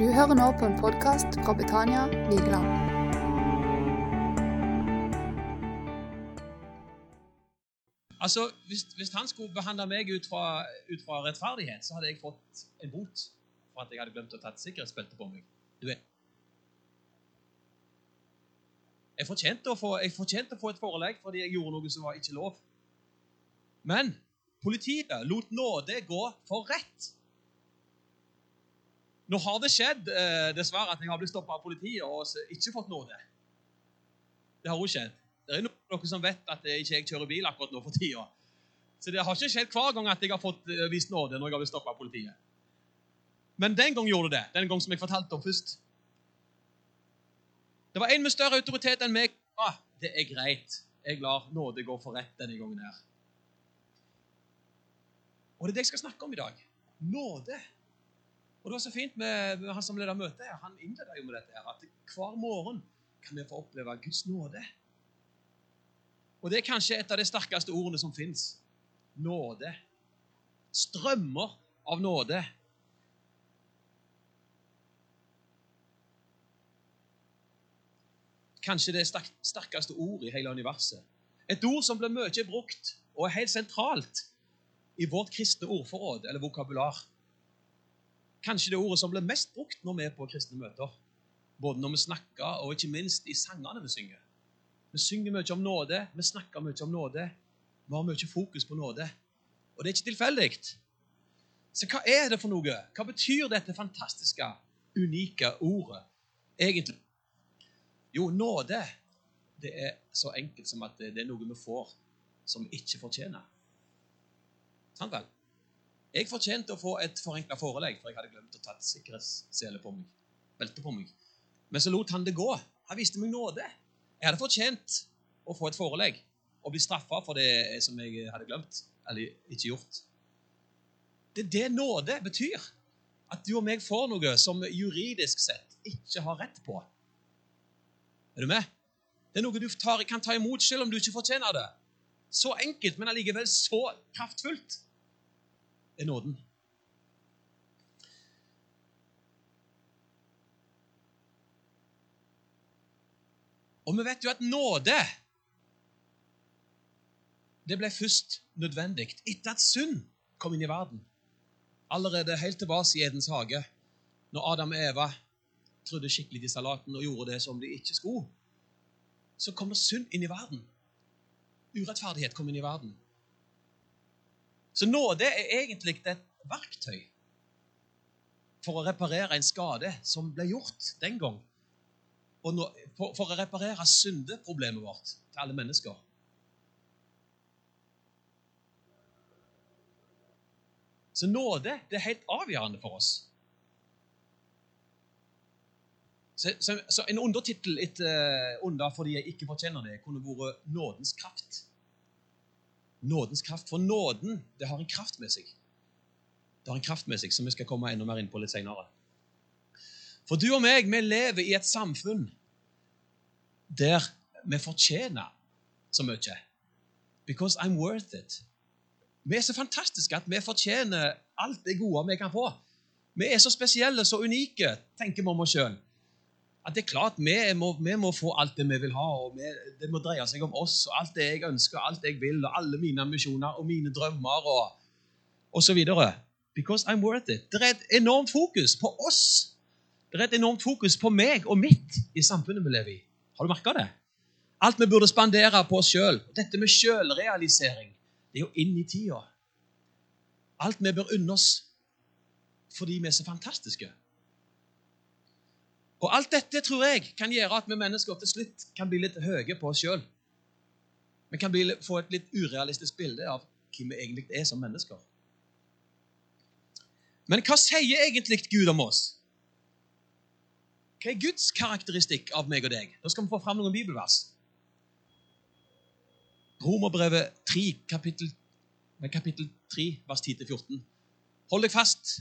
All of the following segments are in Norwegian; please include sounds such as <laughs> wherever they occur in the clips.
Du hører nå på en podkast fra Betania Vigeland. Altså, hvis, hvis han skulle behandle meg ut fra, ut fra rettferdighet, så hadde jeg fått en bot for at jeg hadde glemt å ta et sikkerhetsbelte på meg. Du vet. Jeg fortjente, å få, jeg å få et forelegg fordi jeg gjorde noe som var ikke lov. Men politiet lot nåde gå for rett. Nå har det skjedd eh, dessverre at jeg har blitt stoppa av politiet og ikke fått nåde. Det har også skjedd. Det er noen som vet at jeg ikke kjører bil akkurat nå for tida. Så det har ikke skjedd hver gang at jeg har fått eh, vist nåde når jeg har blitt stoppa av politiet. Men den gang gjorde det det. Den gang som jeg fortalte om først. Det var en med større autoritet enn meg. Ah, det er greit. Jeg lar nåde gå for rett denne gangen her. Og det er det jeg skal snakke om i dag. Nåde. Og det var så fint med, med han som leder møtet. her. Han innleda jo med dette her, at hver morgen kan vi få oppleve Guds nåde. Og det er kanskje et av de sterkeste ordene som fins. Nåde. Strømmer av nåde. Kanskje det sterkeste ordet i hele universet. Et ord som blir mye brukt og er helt sentralt i vårt kristne ordforråd eller vokabular. Kanskje det ordet som blir mest brukt når vi er på kristne møter. Både når vi snakker, og ikke minst i sangene vi synger. Vi synger mye om nåde, vi snakker mye om nåde. Vi har mye fokus på nåde. Og det er ikke tilfeldig. Så hva er det for noe? Hva betyr dette fantastiske, unike ordet egentlig? Jo, nåde det er så enkelt som at det er noe vi får som vi ikke fortjener. Sant vel? Jeg fortjente å få et forenkla forelegg, for jeg hadde glemt å ta sikkerhetssele på meg. Belte på meg. Men så lot han det gå. Han viste meg nåde. Jeg hadde fortjent å få et forelegg og bli straffa for det som jeg hadde glemt eller ikke gjort. Det er det nåde betyr. At du og meg får noe som juridisk sett ikke har rett på. Er du med? Det er noe du tar, kan ta imot selv om du ikke fortjener det. Så enkelt, men allikevel så kraftfullt er nåden. Og vi vet jo at nåde det ble først nødvendig etter at synd kom inn i verden. Allerede helt tilbake i Edens hage, når Adam og Eva trodde skikkelig i salaten og gjorde det som de ikke skulle, så kommer synd inn i verden. Urettferdighet kom inn i verden. Så nåde er egentlig et verktøy for å reparere en skade som ble gjort den gang. Og for å reparere syndeproblemet vårt til alle mennesker. Så nåde det er helt avgjørende for oss. Så, så, så En undertittel etter uh, under fordi jeg ikke fortjener det, kunne vært 'Nådens kraft'. Nådens kraft. For nåden det har en kraft med seg. Det har en kraft med seg som vi skal komme enda mer inn på litt senere. For du og meg, vi lever i et samfunn der vi fortjener så mye. Because I'm worth it. Vi er så fantastiske at vi fortjener alt det gode vi kan få. Vi er så spesielle, så unike, tenker vi om oss sjøl at det er klart vi må, vi må, få alt det vi vil ha. og vi, Det må dreie seg om oss og alt det jeg ønsker, alt det jeg vil, og alle mine ambisjoner og mine drømmer og, og så videre. Because I'm worth it. Det er et enormt fokus på oss. Det er et enormt fokus på meg og mitt i samfunnet vi lever i. Har du merka det? Alt vi burde spandere på oss sjøl. Dette med sjølrealisering, det er jo inn i tida. Alt vi bør unne oss fordi vi er så fantastiske. Og alt dette tror jeg kan gjøre at vi mennesker til slutt kan bli litt høye på oss sjøl. Vi kan bli, få et litt urealistisk bilde av hvem vi egentlig er som mennesker. Men hva sier egentlig Gud om oss? Hva er Guds karakteristikk av meg og deg? Da skal vi få fram noen bibelvers. Romerbrevet 3, kapittel, kapittel 3, vers 10-14. Hold deg fast,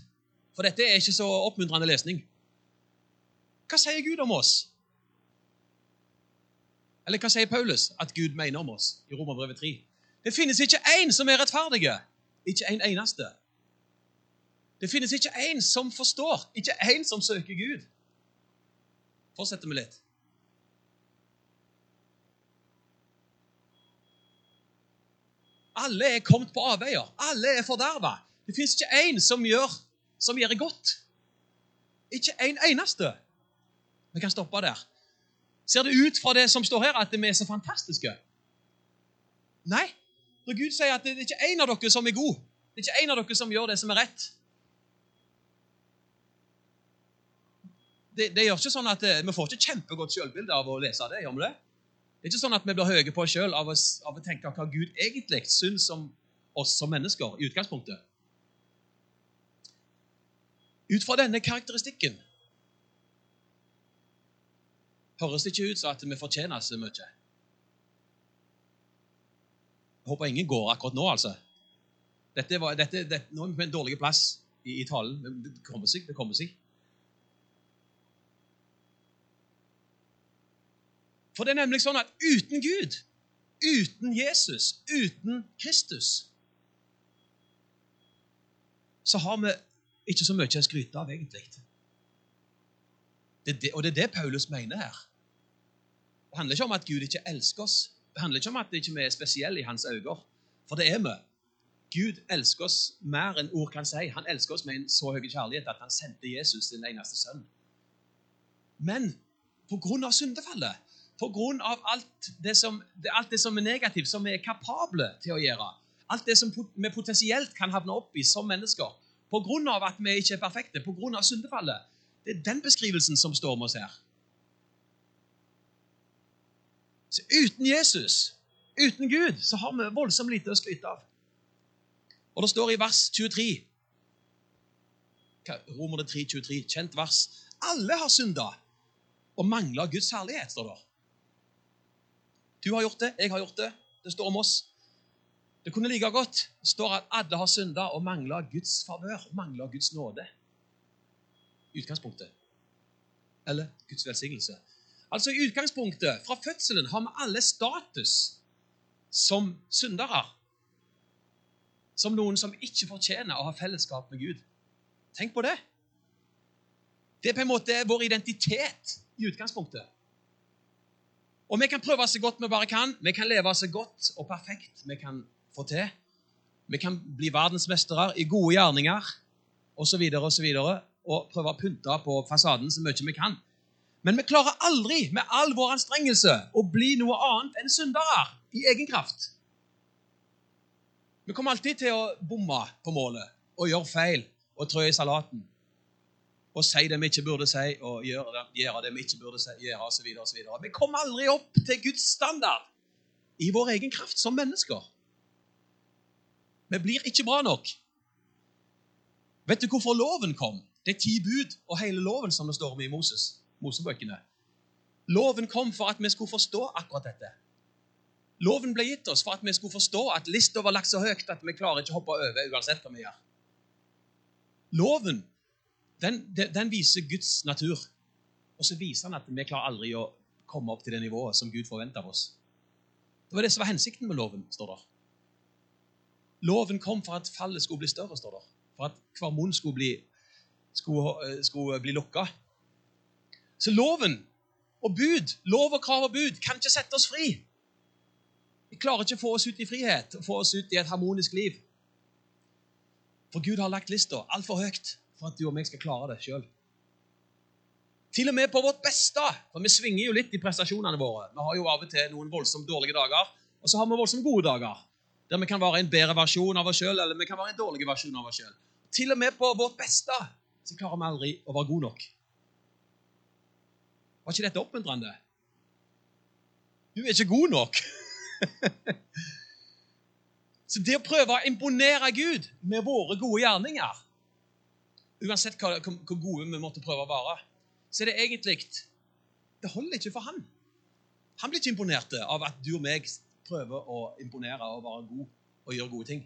for dette er ikke så oppmuntrende lesning. Hva sier Gud om oss? Eller hva sier Paulus at Gud mener om oss i Romerbrevet 3? Det finnes ikke én som er rettferdige. Ikke en eneste. Det finnes ikke én som forstår, ikke én som søker Gud. Fortsetter vi litt. Alle er kommet på avveier. Alle er forderva. Det fins ikke én som gjør som gjør det godt. Ikke en eneste. Vi kan stoppe der. Ser det ut fra det som står her, at vi er så fantastiske? Nei. Når Gud sier at det er ikke en av dere som er god, det er ikke en av dere som gjør det som er rett Det, det gjør ikke sånn at Vi får ikke kjempegodt selvbilde av å lese det. gjør vi det? Det er ikke sånn at vi blir høye på oss sjøl av, av, å tenke hva Gud egentlig syns om oss som mennesker i utgangspunktet. Ut fra denne karakteristikken høres det ikke ut som at vi fortjener så mye. Jeg håper ingen går akkurat nå, altså. Dette var, dette, dette, nå er vi på en dårlig plass i, i talen. Det kommer seg. det kommer seg. For det er nemlig sånn at uten Gud, uten Jesus, uten Kristus, så har vi ikke så mye å skryte av, egentlig. Det det, og det er det Paulus mener her. Det handler ikke om at Gud ikke elsker oss. Det handler ikke om at vi ikke er spesielle i hans øyne, for det er vi. Gud elsker oss mer enn ord kan si. Han elsker oss med en så høy kjærlighet at han sendte Jesus, sin eneste sønn. Men av syndefallet av alt det, alt det som er negativt, som vi er kapable til å gjøre. Alt det som vi potensielt kan havne opp i som mennesker. Av at vi ikke er perfekte, av syndefallet. Det er den beskrivelsen som står med oss her. Så uten Jesus, uten Gud, så har vi voldsomt lite å skryte av. Og det står i vers 23 Romer 3, 23, kjent vers. Alle har synda og mangler Guds herlighet, står det. Du har gjort det, jeg har gjort det. Det står om oss. Det kunne like godt står at alle har synda og mangler Guds favør, mangler Guds nåde. Utgangspunktet. Eller Guds velsignelse. Altså i utgangspunktet, Fra fødselen har vi alle status som syndere. Som noen som ikke fortjener å ha fellesskap med Gud. Tenk på det. Det er på en måte vår identitet i utgangspunktet. Og vi kan prøve så godt vi bare kan. Vi kan leve så godt og perfekt vi kan få til. Vi kan bli verdensmestere i gode gjerninger osv. Videre, og prøve å pynte på fasaden så mye vi kan. Men vi klarer aldri med all vår anstrengelse å bli noe annet enn syndere i egen kraft. Vi kommer alltid til å bomme på målet og gjøre feil og trø i salaten og si det vi ikke burde si, og gjøre det, gjøre det vi ikke burde si, gjøre, osv. osv. Vi kommer aldri opp til Guds standard i vår egen kraft som mennesker. Vi blir ikke bra nok. Vet du hvorfor loven kom? Det er ti bud og hele loven som det står om i Moses, Mosebøkene. Loven kom for at vi skulle forstå akkurat dette. Loven ble gitt oss for at vi skulle forstå at lista var lagt så høyt at vi klarer ikke å hoppe over uansett hva vi gjør. Loven den, den, viser Guds natur. Og så viser han at vi klarer aldri å komme opp til det nivået som Gud forventer av oss. Det var det som var hensikten med loven, står der. Loven kom for at fallet skulle bli større, står der. For at hver munn skulle bli, skulle, eh, skulle bli lukka. Så loven og bud, lov og krav og bud, kan ikke sette oss fri. Vi klarer ikke å få oss ut i frihet og få oss ut i et harmonisk liv. For Gud har lagt lista altfor høyt for at du og meg skal klare det sjøl. Til og med på vårt beste, for vi svinger jo litt i prestasjonene våre. Vi har jo av og til noen voldsomt dårlige dager, og så har vi voldsomt gode dager. Der vi kan være en bedre versjon av oss sjøl, eller vi kan være en dårlig versjon av oss sjøl. Til og med på vårt beste så klarer vi aldri å være gode nok. Var ikke dette oppmuntrende? Du er ikke god nok. <laughs> så det å prøve å imponere Gud med våre gode gjerninger Uansett hvor, hvor gode vi måtte prøve å være, så er det egentlig Det holder ikke for han. Han blir ikke imponert av at du og meg prøver å imponere og være god og gjøre gode ting.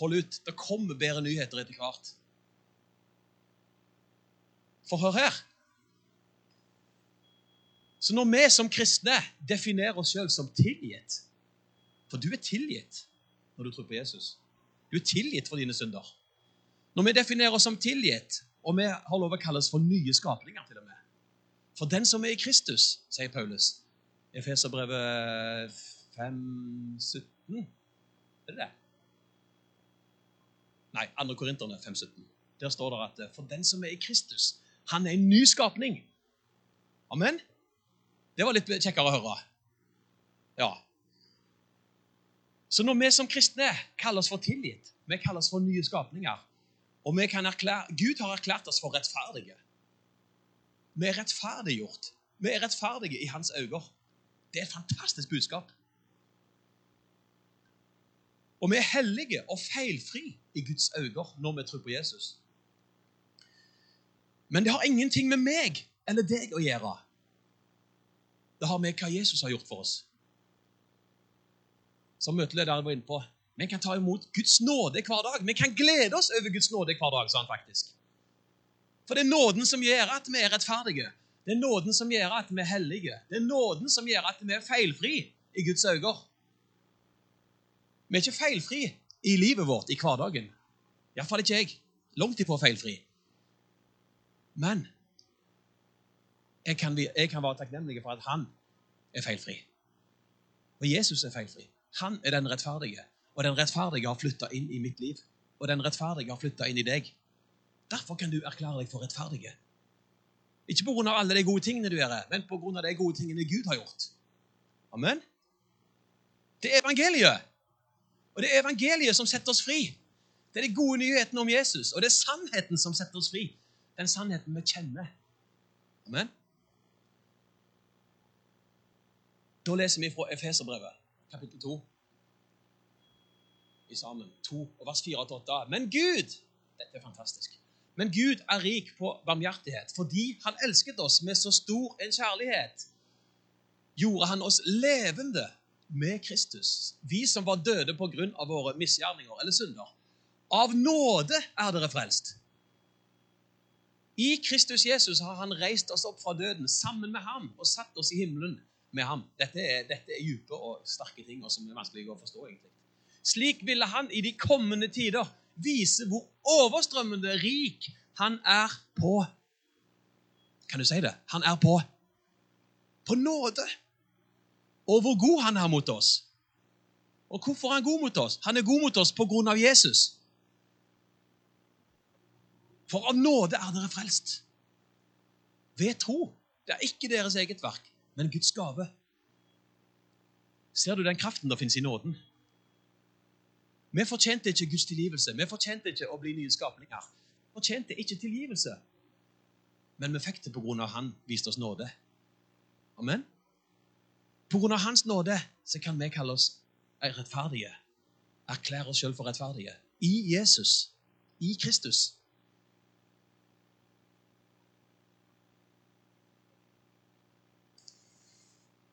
Hold ut. Det kommer bedre nyheter etter hvert. For hør her. Så når vi som kristne definerer oss sjøl som tilgitt For du er tilgitt når du tror på Jesus. Du er tilgitt for dine synder. Når vi definerer oss som tilgitt, og vi har lov å kalles for nye skapninger til og med For den som er i Kristus, sier Paulus, Efeserbrevet 5, 17 Er det det? Nei, 2. Korinterne 5,17. Der står det at for den som er i Kristus, han er en ny skapning. Amen? Det var litt kjekkere å høre. Ja. Så når vi som kristne kalles for tilgitt, vi kalles for nye skapninger, og erklære, Gud har erklært oss for rettferdige. Vi er rettferdiggjort. Vi er rettferdige i hans øyne. Det er et fantastisk budskap. Og vi er hellige og feilfri i Guds øyne når vi tror på Jesus. Men det har ingenting med meg eller deg å gjøre. Det har med hva Jesus har gjort for oss. Som møtelederen var inne på, vi kan ta imot Guds nåde hver dag. Vi kan glede oss over Guds nåde hver dag, sa han faktisk. For det er nåden som gjør at vi er rettferdige. Det er nåden som gjør at vi er hellige. Det er nåden som gjør at vi er feilfri i Guds øyne. Vi er ikke feilfri i livet vårt i hverdagen. Iallfall ikke jeg. Langt ifra feilfri. Men jeg kan, jeg kan være takknemlig for at han er feilfri. Og Jesus er feilfri. Han er den rettferdige. Og den rettferdige har flytta inn i mitt liv. Og den rettferdige har flytta inn i deg. Derfor kan du erklære deg for rettferdige. Ikke pga. alle de gode tingene du gjør, men pga. de gode tingene Gud har gjort. Amen. Det er evangeliet. Og det er evangeliet som setter oss fri. Det er de gode nyhetene om Jesus, og det er sannheten som setter oss fri. Den sannheten vi kjenner. Amen. Da leser vi fra Efeserbrevet, kapittel 2. I sammen. 2, vers 4-8. Men Gud Dette er fantastisk. Men Gud er rik på barmhjertighet. Fordi Han elsket oss med så stor en kjærlighet, gjorde Han oss levende med Kristus. Vi som var døde på grunn av våre misgjerninger eller synder. Av nåde er dere frelst. I Kristus Jesus har Han reist oss opp fra døden sammen med ham og satt oss i himmelen med ham. Dette er, dette er dype og sterke ting som er vanskelig å forstå. egentlig. Slik ville han i de kommende tider vise hvor overstrømmende rik han er på Kan du si det? Han er på på nåde. Og hvor god han er mot oss. Og hvorfor er han god mot oss? Han er god mot oss på grunn av Jesus. For av nåde er dere frelst. Ved tro. Det er ikke deres eget verk men Guds gave. Ser du den kraften som finnes i nåden? Vi fortjente ikke Guds tilgivelse. Vi fortjente ikke å bli nye skapninger. Vi fortjente ikke tilgivelse. Men vi fikk det på grunn av Han viste oss nåde. Amen. Av Hans nåde så kan vi kalle oss rettferdige. Erklære oss sjøl for rettferdige. I Jesus. I Kristus.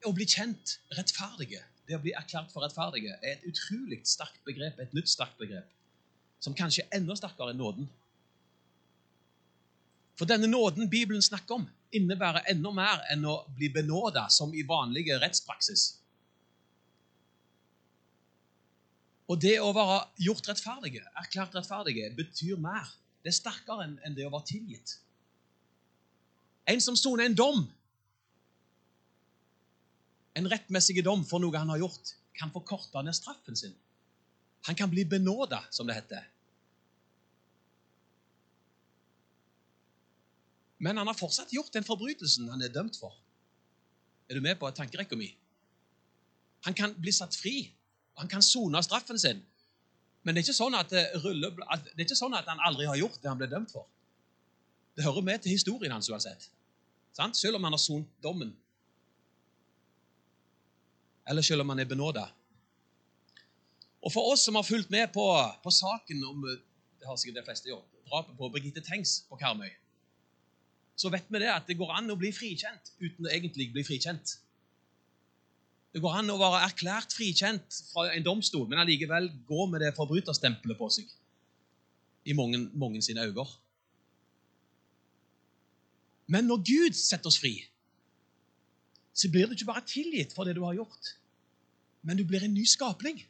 å bli kjent rettferdige, det å bli erklært for rettferdige, er et utrolig sterkt begrep, et nytt sterkt begrep, som kanskje er enda sterkere enn nåden. For denne nåden Bibelen snakker om, innebærer enda mer enn å bli benåda som i vanlige rettspraksis. Og det å være gjort rettferdige, erklært rettferdige, betyr mer. Det er sterkere enn det å være tilgitt. En som soner en dom, en rettmessig dom for noe han har gjort, kan forkorte ned straffen sin. Han kan bli benåda, som det heter. Men han har fortsatt gjort den forbrytelsen han er dømt for. Er du med på tankerekka mi? Han kan bli satt fri. Han kan sone straffen sin. Men det er, sånn ruller, det er, ikke sånn at han aldri har gjort det han ble dømt for. Det hører med til historien hans uansett. Sant? Selv om han har sont dommen eller selv om han er benåda. Og for oss som har fulgt med på, på saken om det har sikkert de fleste gjort, drapet på Birgitte Tengs på Karmøy, så vet vi det at det går an å bli frikjent uten å egentlig bli frikjent. Det går an å være erklært frikjent fra en domstol, men allikevel gå med det forbryterstempelet på seg i mange, mange sine øyne. Men når Gud setter oss fri, så blir du ikke bare tilgitt for det du har gjort, men du blir en ny skapning.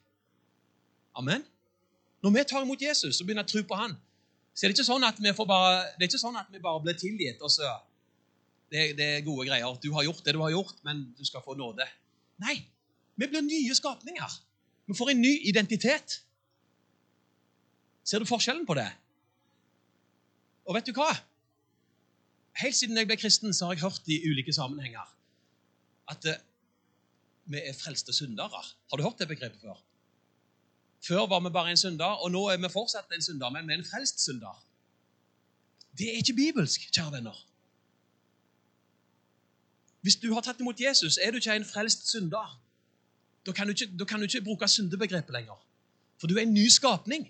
Amen. Når vi tar imot Jesus og begynner å tro på han, Så er det ikke sånn at vi, bare, det er ikke sånn at vi bare blir tilgitt. og så det, det er gode greier. Du har gjort det du har gjort, men du skal få nåde. Nei, vi blir nye skapninger. Vi får en ny identitet. Ser du forskjellen på det? Og vet du hva? Helt siden jeg ble kristen, så har jeg hørt i ulike sammenhenger at eh, vi er frelste syndere. Har du hørt det begrepet før? Før var vi bare en synder, og nå er vi fortsatt en synder, men vi er en frelst synder. Det er ikke bibelsk, kjære venner. Hvis du har tatt imot Jesus, er du ikke en frelst synder. Da kan du ikke, kan du ikke bruke syndebegrepet lenger. For du er en ny skapning.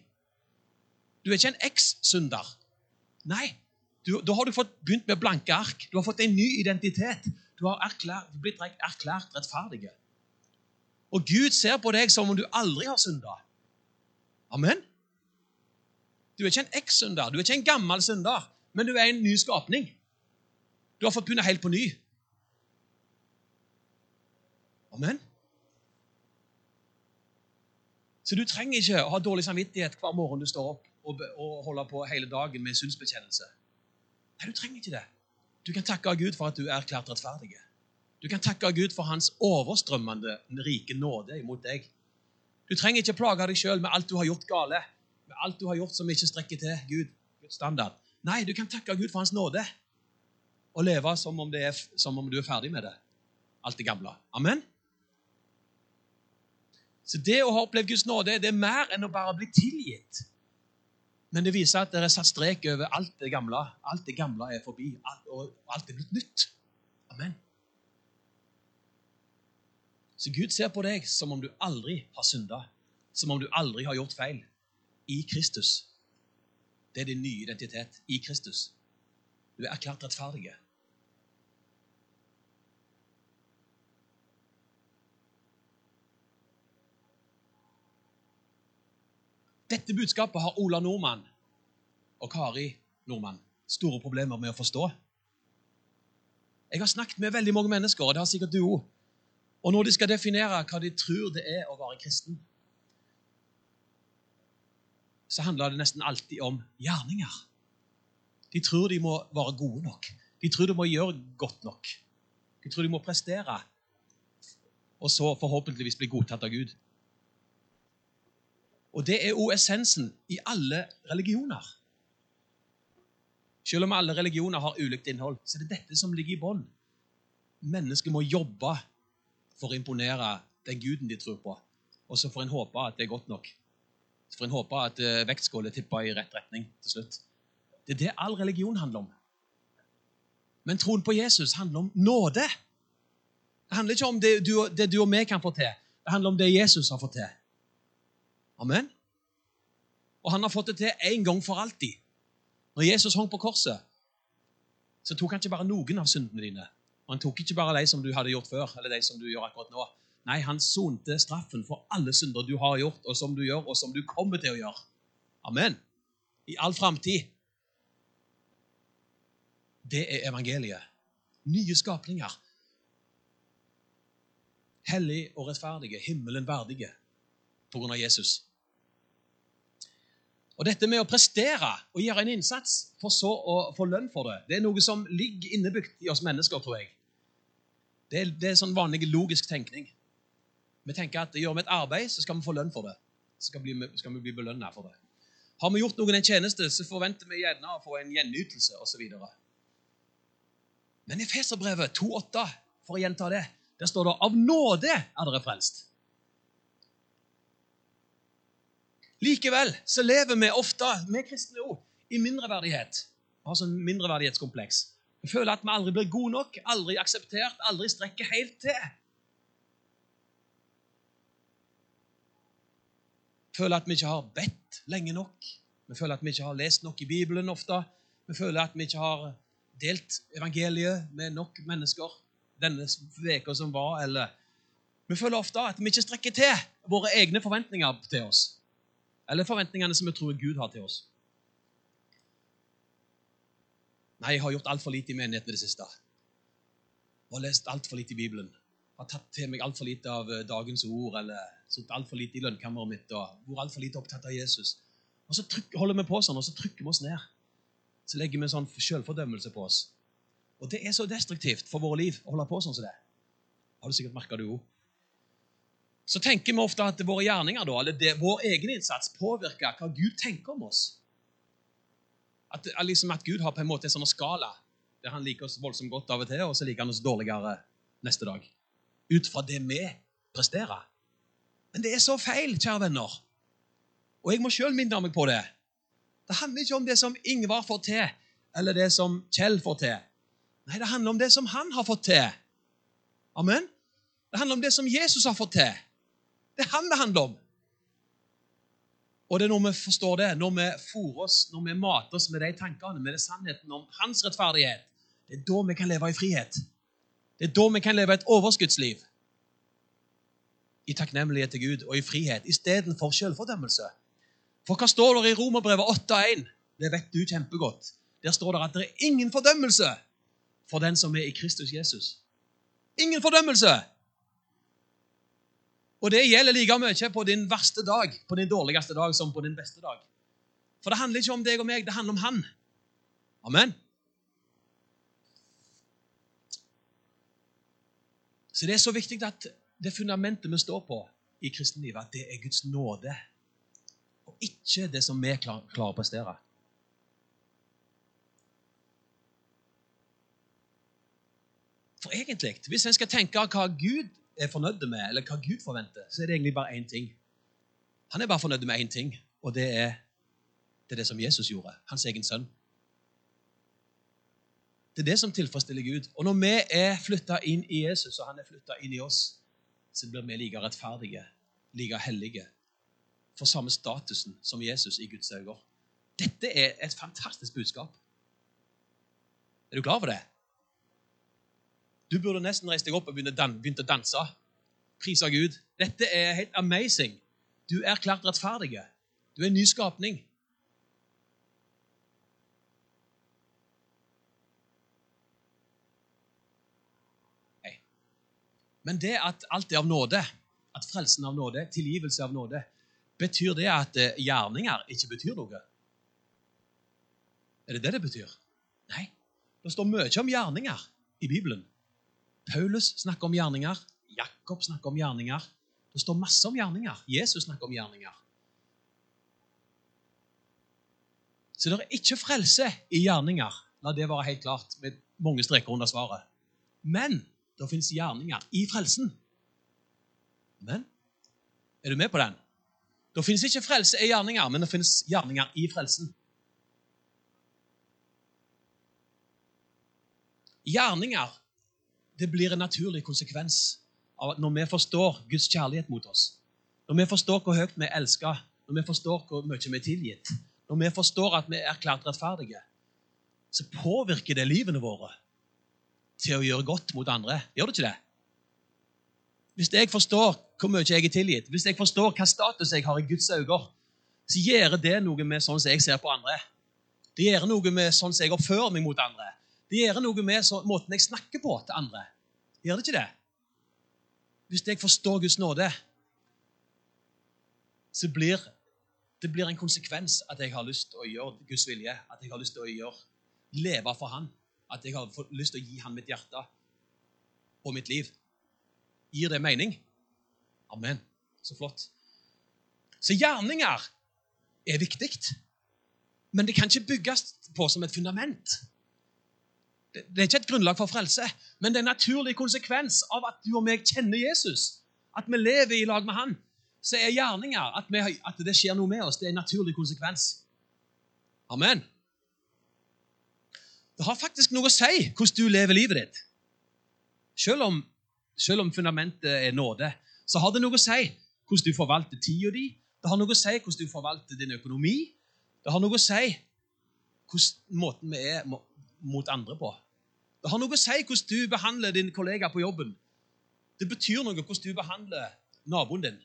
Du er ikke en eks-synder. Nei, du, da har du fått begynt med blanke ark. Du har fått en ny identitet. Du har erklært, blitt erklært rettferdig. Og Gud ser på deg som om du aldri har synda. Amen. Du er ikke en eks-synder, du er ikke en gammel synder, men du er en ny skapning. Du har fått begynne helt på ny. Amen. Så du trenger ikke å ha dårlig samvittighet hver morgen du står opp og, og holder på hele dagen med synsbekjennelse. Nei, du trenger ikke det. Du kan takke Gud for at du er erklært rettferdig. Du kan takke Gud for hans overstrømmende rike nåde imot deg. Du trenger ikke plage deg sjøl med alt du har gjort gale, med alt du har gjort som ikke strekker til Gud, Guds standard. Nei, du kan takke Gud for hans nåde og leve som om, er, som om du er ferdig med det. Alt det gamle. Amen. Så det å ha opplevd Guds nåde det er mer enn å bare bli tilgitt. Men det viser at det er satt strek over alt det gamle. Alt det gamle er forbi, og alt er blitt nytt. Amen. Så Gud ser på deg som om du aldri har synda, som om du aldri har gjort feil. I Kristus. Det er din nye identitet. I Kristus. Du er erklært rettferdig. Dette budskapet har Ola Nordmann og Kari Nordmann store problemer med å forstå. Jeg har snakket med veldig mange mennesker, og det har sikkert du òg. Og når de skal definere hva de tror det er å være kristen, så handler det nesten alltid om gjerninger. De tror de må være gode nok. De tror de må gjøre godt nok. De tror de må prestere, og så forhåpentligvis bli godtatt av Gud. Og det er òg essensen i alle religioner. Selv om alle religioner har ulikt innhold, så er det dette som ligger i bånn. Mennesket må jobbe for å imponere den guden de tror på. Og så får en håpe at det er godt nok. Så får en håpe at vektskåla tipper i rett retning til slutt. Det er det all religion handler om. Men troen på Jesus handler om nåde. Det handler ikke om det du, det du og vi kan få til. Det handler om det Jesus har fått til. Amen. Og han har fått det til en gang for alltid. Når Jesus hang på korset, så tok han ikke bare noen av syndene dine. Og han tok ikke bare de som du hadde gjort før, eller de som du gjør akkurat nå. Nei, han sonte straffen for alle synder du har gjort, og som du gjør, og som du kommer til å gjøre. Amen. I all framtid. Det er evangeliet. Nye skapninger. Hellig og rettferdige, himmelen verdige på grunn av Jesus. Og dette med å prestere og gjøre en innsats for så å få lønn for det, det er noe som ligger innebygd i oss mennesker, tror jeg. Det er, det er sånn vanlig logisk tenkning. Vi tenker at gjør vi et arbeid, så skal vi få lønn for det. Så skal vi, skal vi bli belønna for det. Har vi gjort noen en tjeneste, så forventer vi gjerne å få en gjenytelse osv. Men i Feserbrevet 2,8, for å gjenta det, der står det av nåde er dere frelst. Likevel så lever vi ofte, vi kristne òg, i mindreverdighet. Vi har sånn mindreverdighetskompleks. Vi føler at vi aldri blir gode nok, aldri akseptert, aldri strekker helt til. Vi føler at vi ikke har bedt lenge nok. Vi føler at vi ikke har lest nok i Bibelen ofte. Vi føler at vi ikke har delt evangeliet med nok mennesker denne veka som var, eller Vi føler ofte at vi ikke strekker til våre egne forventninger til oss eller forventningene som vi tror Gud har til oss. Nei, jeg har gjort altfor lite i menigheten i det siste. Jeg har lest altfor lite i Bibelen. Jeg har tatt til meg altfor lite av eh, dagens ord eller sittet altfor lite i lønnkammeret mitt og vært altfor lite opptatt av Jesus. Og så trykker, holder vi på sånn, og så trykker vi oss ned. Så legger vi en sånn selvfordømmelse på oss. Og det er så destruktivt for våre liv å holde på sånn som det. Har du sikkert merka det òg. Så tenker vi ofte at våre gjerninger, da, eller det, vår egen innsats, påvirker hva Gud tenker om oss. At, liksom at Gud har på en måte en sånn skala der han liker oss voldsomt godt av og til, og så liker han oss dårligere neste dag. Ut fra det vi presterer. Men det er så feil, kjære venner. Og jeg må sjøl minne meg på det. Det handler ikke om det som Ingvar får til, eller det som Kjell får til. Nei, det handler om det som han har fått til. Amen. Det handler om det som Jesus har fått til. Det er han det handler om. Og det er når vi forstår det, når vi fôrer oss, når vi mater oss med de tankene, med det sannheten om hans rettferdighet, det er da vi kan leve i frihet. Det er da vi kan leve et overskuddsliv. I takknemlighet til Gud og i frihet istedenfor selvfordømmelse. For hva står det i Romerbrevet 8,1? Det vet du kjempegodt. Der står det at det er ingen fordømmelse for den som er i Kristus Jesus. Ingen fordømmelse! Og det gjelder like mye på din verste dag, på din dårligste dag, som på din beste dag. For det handler ikke om deg og meg, det handler om Han. Amen. Så det er så viktig at det fundamentet vi står på i kristenlivet, at det er Guds nåde og ikke det som vi klarer å prestere. For egentlig, hvis en skal tenke hva Gud er fornøyd med, eller hva Gud forventer, så er det egentlig bare én ting. Han er bare fornøyd med én ting, og det er, det er det som Jesus gjorde. Hans egen sønn. Det er det som tilfredsstiller Gud. Og når vi er flytta inn i Jesus, og han er flytta inn i oss, så blir vi like rettferdige, like hellige, for samme statusen som Jesus i Guds øyne. Dette er et fantastisk budskap. Er du klar for det? Du burde nesten reist deg opp og begynt å danse. Prise Gud. Dette er helt amazing. Du er klart rettferdig. Du er en ny skapning. Men det at alt er av nåde, at frelsen av nåde, tilgivelse av nåde, Betyr det at eh, gjerninger ikke betyr noe? Er det det det betyr? Nei. Det står mye om gjerninger i Bibelen. Paulus snakker om gjerninger. Jakob snakker om gjerninger. Det står masse om gjerninger. Jesus snakker om gjerninger. Så det er ikke frelse i gjerninger. La det være helt klart, med mange streker under svaret. Men det fins gjerninger i frelsen. Men er du med på den? Det finnes ikke frelse i gjerninger, men det finnes gjerninger i frelsen. Gjerninger det blir en naturlig konsekvens av at når vi forstår Guds kjærlighet mot oss, når vi forstår hvor høyt vi er elska, når vi forstår hvor mye vi er tilgitt, når vi forstår at vi er erklært rettferdige, så påvirker det livene våre til å gjøre godt mot andre. Gjør det ikke det? Hvis jeg forstår hvor mye jeg er tilgitt, hvis jeg forstår hva status jeg har i Guds øyne, så gjør det noe med sånn som jeg ser på andre. Det gjør noe med sånn som jeg oppfører meg mot andre. Det gjør noe med så, måten jeg snakker på til andre. Gjør det ikke det? Hvis jeg forstår Guds nåde, så blir det blir en konsekvens at jeg har lyst til å gjøre Guds vilje. At jeg har lyst til å gjøre, leve for Han. At jeg har lyst til å gi Han mitt hjerte og mitt liv. Gir det mening? Amen. Så flott. Så gjerninger er viktig, men det kan ikke bygges på som et fundament. Det er ikke et grunnlag for frelse, men det er en naturlig konsekvens av at du og meg kjenner Jesus. At vi lever i lag med han. Så er gjerninger, at, vi, at det skjer noe med oss, det er en naturlig konsekvens. Amen. Det har faktisk noe å si hvordan du lever livet ditt. Selv om selv om fundamentet er nåde, så har det noe å si hvordan du forvalter tida di. Det har noe å si hvordan du forvalter din økonomi. Det har noe å si hvordan måten vi er mot andre på. Det har noe å si hvordan du behandler din kollega på jobben. Det betyr noe hvordan du behandler naboen din.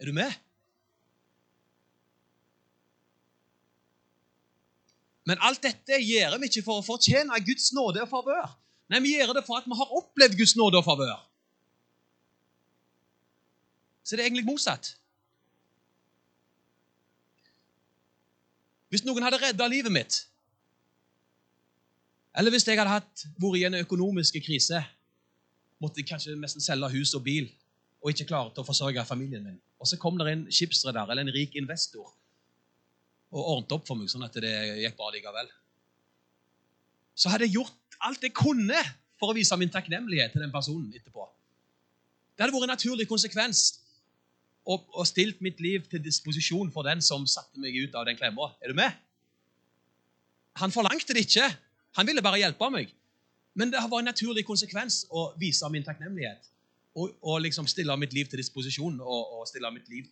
Er du med? Men alt dette gjør vi ikke for å fortjene Guds nåde og favør. Nei, vi gjør det for at vi har opplevd Guds nåde og favør. Så det er egentlig motsatt. Hvis noen hadde redda livet mitt, eller hvis jeg hadde hatt, vært i en økonomisk krise, måtte jeg kanskje nesten selge hus og bil og ikke klarte å forsørge familien min. Og så kom det en skipsreder eller en rik investor og ordnet opp for meg, sånn at det gikk bra likevel. Så hadde jeg gjort alt jeg kunne for å vise min takknemlighet til den personen etterpå. Det hadde vært en naturlig konsekvens og stilt mitt liv til disposisjon for den som satte meg ut av den klemma. Er du med? Han forlangte det ikke. Han ville bare hjelpe meg. Men det har vært en naturlig konsekvens å vise min takknemlighet. Og, og liksom stille mitt liv til disposisjon og, og stille mitt liv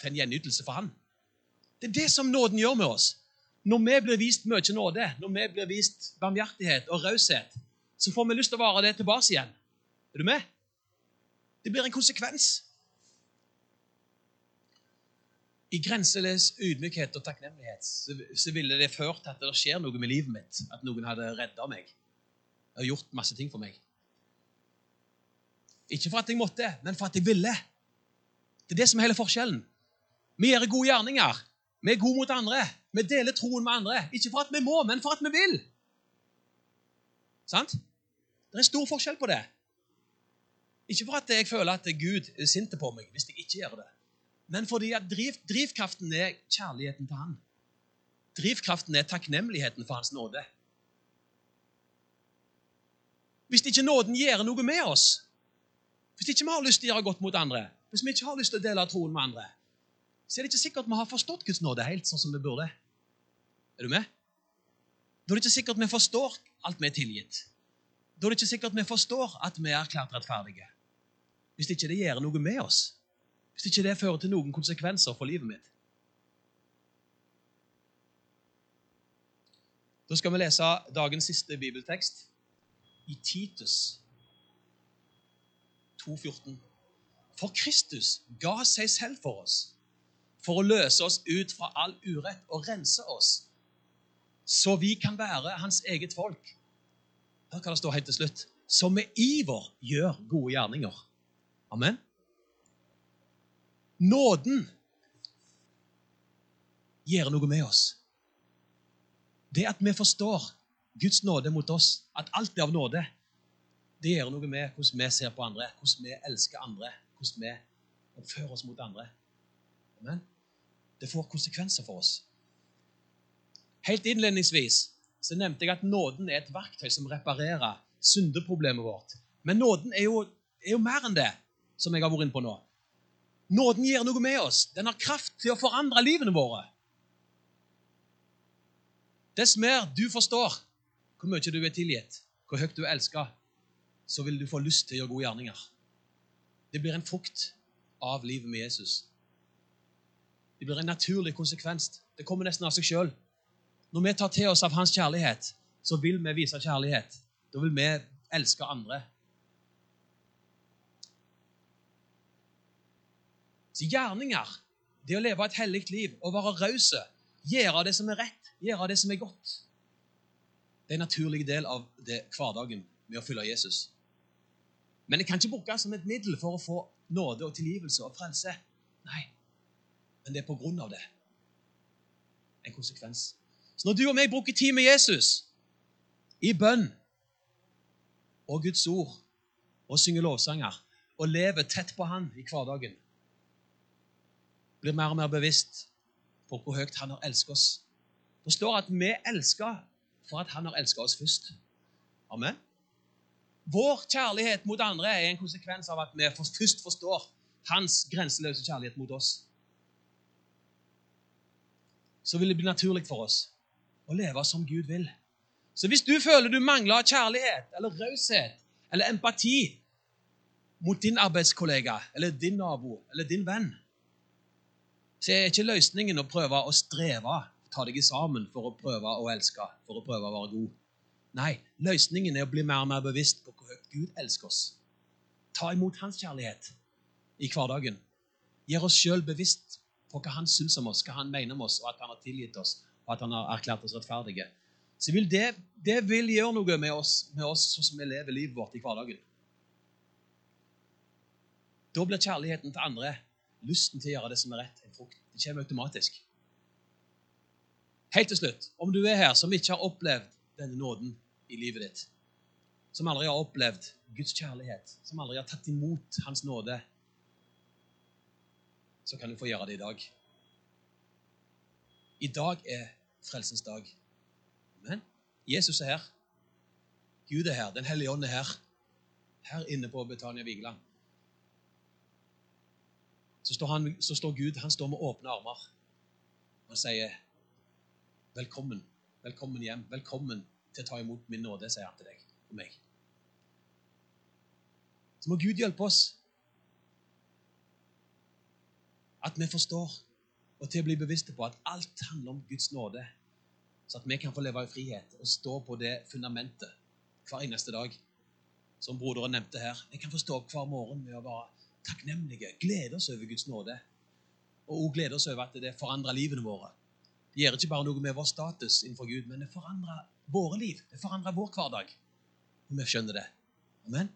til en gjenytelse for han. Det er det som nåden gjør med oss. Når vi blir vist mye nåde, når vi blir vist barmhjertighet og raushet, så får vi lyst til å vare det tilbake igjen. Er du med? Det blir en konsekvens. I grenseløs ydmykhet og takknemlighet så, så ville det ført til at det skjer noe med livet mitt. At noen hadde redda meg og gjort masse ting for meg. Ikke for at jeg måtte, men for at jeg ville. Det er det som er hele forskjellen. Vi gjør gode gjerninger. Vi er gode mot andre. Vi deler troen med andre. Ikke for at vi må, men for at vi vil. Sant? Det er stor forskjell på det. Ikke for at jeg føler at Gud er sint på meg hvis jeg ikke gjør det, men fordi driv, drivkraften er kjærligheten til Han. Drivkraften er takknemligheten for Hans nåde. Hvis ikke nåden gjør noe med oss, hvis ikke vi har lyst til å gjøre godt mot andre, hvis vi ikke har lyst til å dele troen med andre, så er det ikke sikkert vi har forstått Guds nåde helt sånn som vi burde. Er du med? Da er det ikke sikkert vi forstår alt vi er tilgitt. Da er det ikke sikkert vi forstår at vi er erklært rettferdige. Hvis ikke det gjør noe med oss. Hvis ikke det fører til noen konsekvenser for livet mitt. Da skal vi lese dagens siste bibeltekst i Titus 2,14. For Kristus ga seg selv for oss, for å løse oss ut fra all urett og rense oss, så vi kan være hans eget folk. Hør hva det står helt til slutt. Som med iver gjør gode gjerninger. Amen. Nåden gjør noe med oss. Det at vi forstår Guds nåde mot oss, at alt er av nåde, det gjør noe med hvordan vi ser på andre, hvordan vi elsker andre, hvordan vi oppfører oss mot andre. Amen. Det får konsekvenser for oss. Helt innledningsvis så nevnte jeg at nåden er et verktøy som reparerer syndeproblemet vårt. Men nåden er jo, er jo mer enn det, som jeg har vært inne på nå. Nåden gir noe med oss. Den har kraft til å forandre livene våre. Dess mer du forstår hvor mye du er tilgitt, hvor høyt du er elska, så vil du få lyst til å gjøre gode gjerninger. Det blir en frukt av livet med Jesus. Det blir en naturlig konsekvens. Det kommer nesten av seg sjøl. Når vi tar til oss av hans kjærlighet, så vil vi vise kjærlighet. Da vil vi elske andre. Så gjerninger, det å leve et hellig liv og være rause, gjøre det som er rett, gjøre det som er godt, det er en naturlig del av det, hverdagen med å følge Jesus. Men det kan ikke brukes som et middel for å få nåde og tilgivelse og frelse. Nei, men det er på grunn av det. En konsekvens. Så når du og meg bruker tid med Jesus i bønn og Guds ord og synger lovsanger og lever tett på Han i hverdagen, blir mer og mer bevisst på hvor høyt Han har elsket oss. Det står at vi elsker for at han har elsket oss først. Amen. Vår kjærlighet mot andre er en konsekvens av at vi først forstår hans grenseløse kjærlighet mot oss. Så vil det bli naturlig for oss å leve som Gud vil. Så hvis du føler du mangler kjærlighet eller raushet eller empati mot din arbeidskollega eller din nabo eller din venn, så er ikke løsningen å prøve å streve ta deg sammen for å prøve å elske, for å prøve å være god. Nei, løsningen er å bli mer og mer bevisst på hvor høyt Gud elsker oss. Ta imot Hans kjærlighet i hverdagen. Gjør oss sjøl bevisst på hva Han syns om oss, hva Han mener om oss, og at Han har tilgitt oss, og at Han har erklært oss rettferdige. Så vil det, det, vil gjøre noe med oss, med oss sånn som vi lever livet vårt i hverdagen. Da blir kjærligheten til andre, lysten til å gjøre det som er rett, en frukt. Det kommer automatisk. Helt til slutt, om du er her som ikke har opplevd denne nåden i livet ditt, som aldri har opplevd Guds kjærlighet, som aldri har tatt imot Hans nåde, så kan du få gjøre det i dag. I dag er frelsens dag. Men Jesus er her. Gud er her. Den hellige ånd er her. Her inne på Betania Vigeland. Så står, han, så står Gud han står med åpne armer. Han sier, 'Velkommen. Velkommen hjem. Velkommen til å ta imot min nåde', sier han til deg og meg. Så må Gud hjelpe oss at vi forstår og til å bli bevisste på at alt handler om Guds nåde, så at vi kan få leve i frihet og stå på det fundamentet hver eneste dag. Som broderen nevnte her. Vi kan få stå opp hver morgen med å være takknemlige, glede oss over Guds nåde, og glede oss over at det forandrer livene våre. Det gjør ikke bare noe med vår status innenfor Gud, men det forandrer våre liv. Det forandrer vår hverdag. Og vi skjønner det. Amen.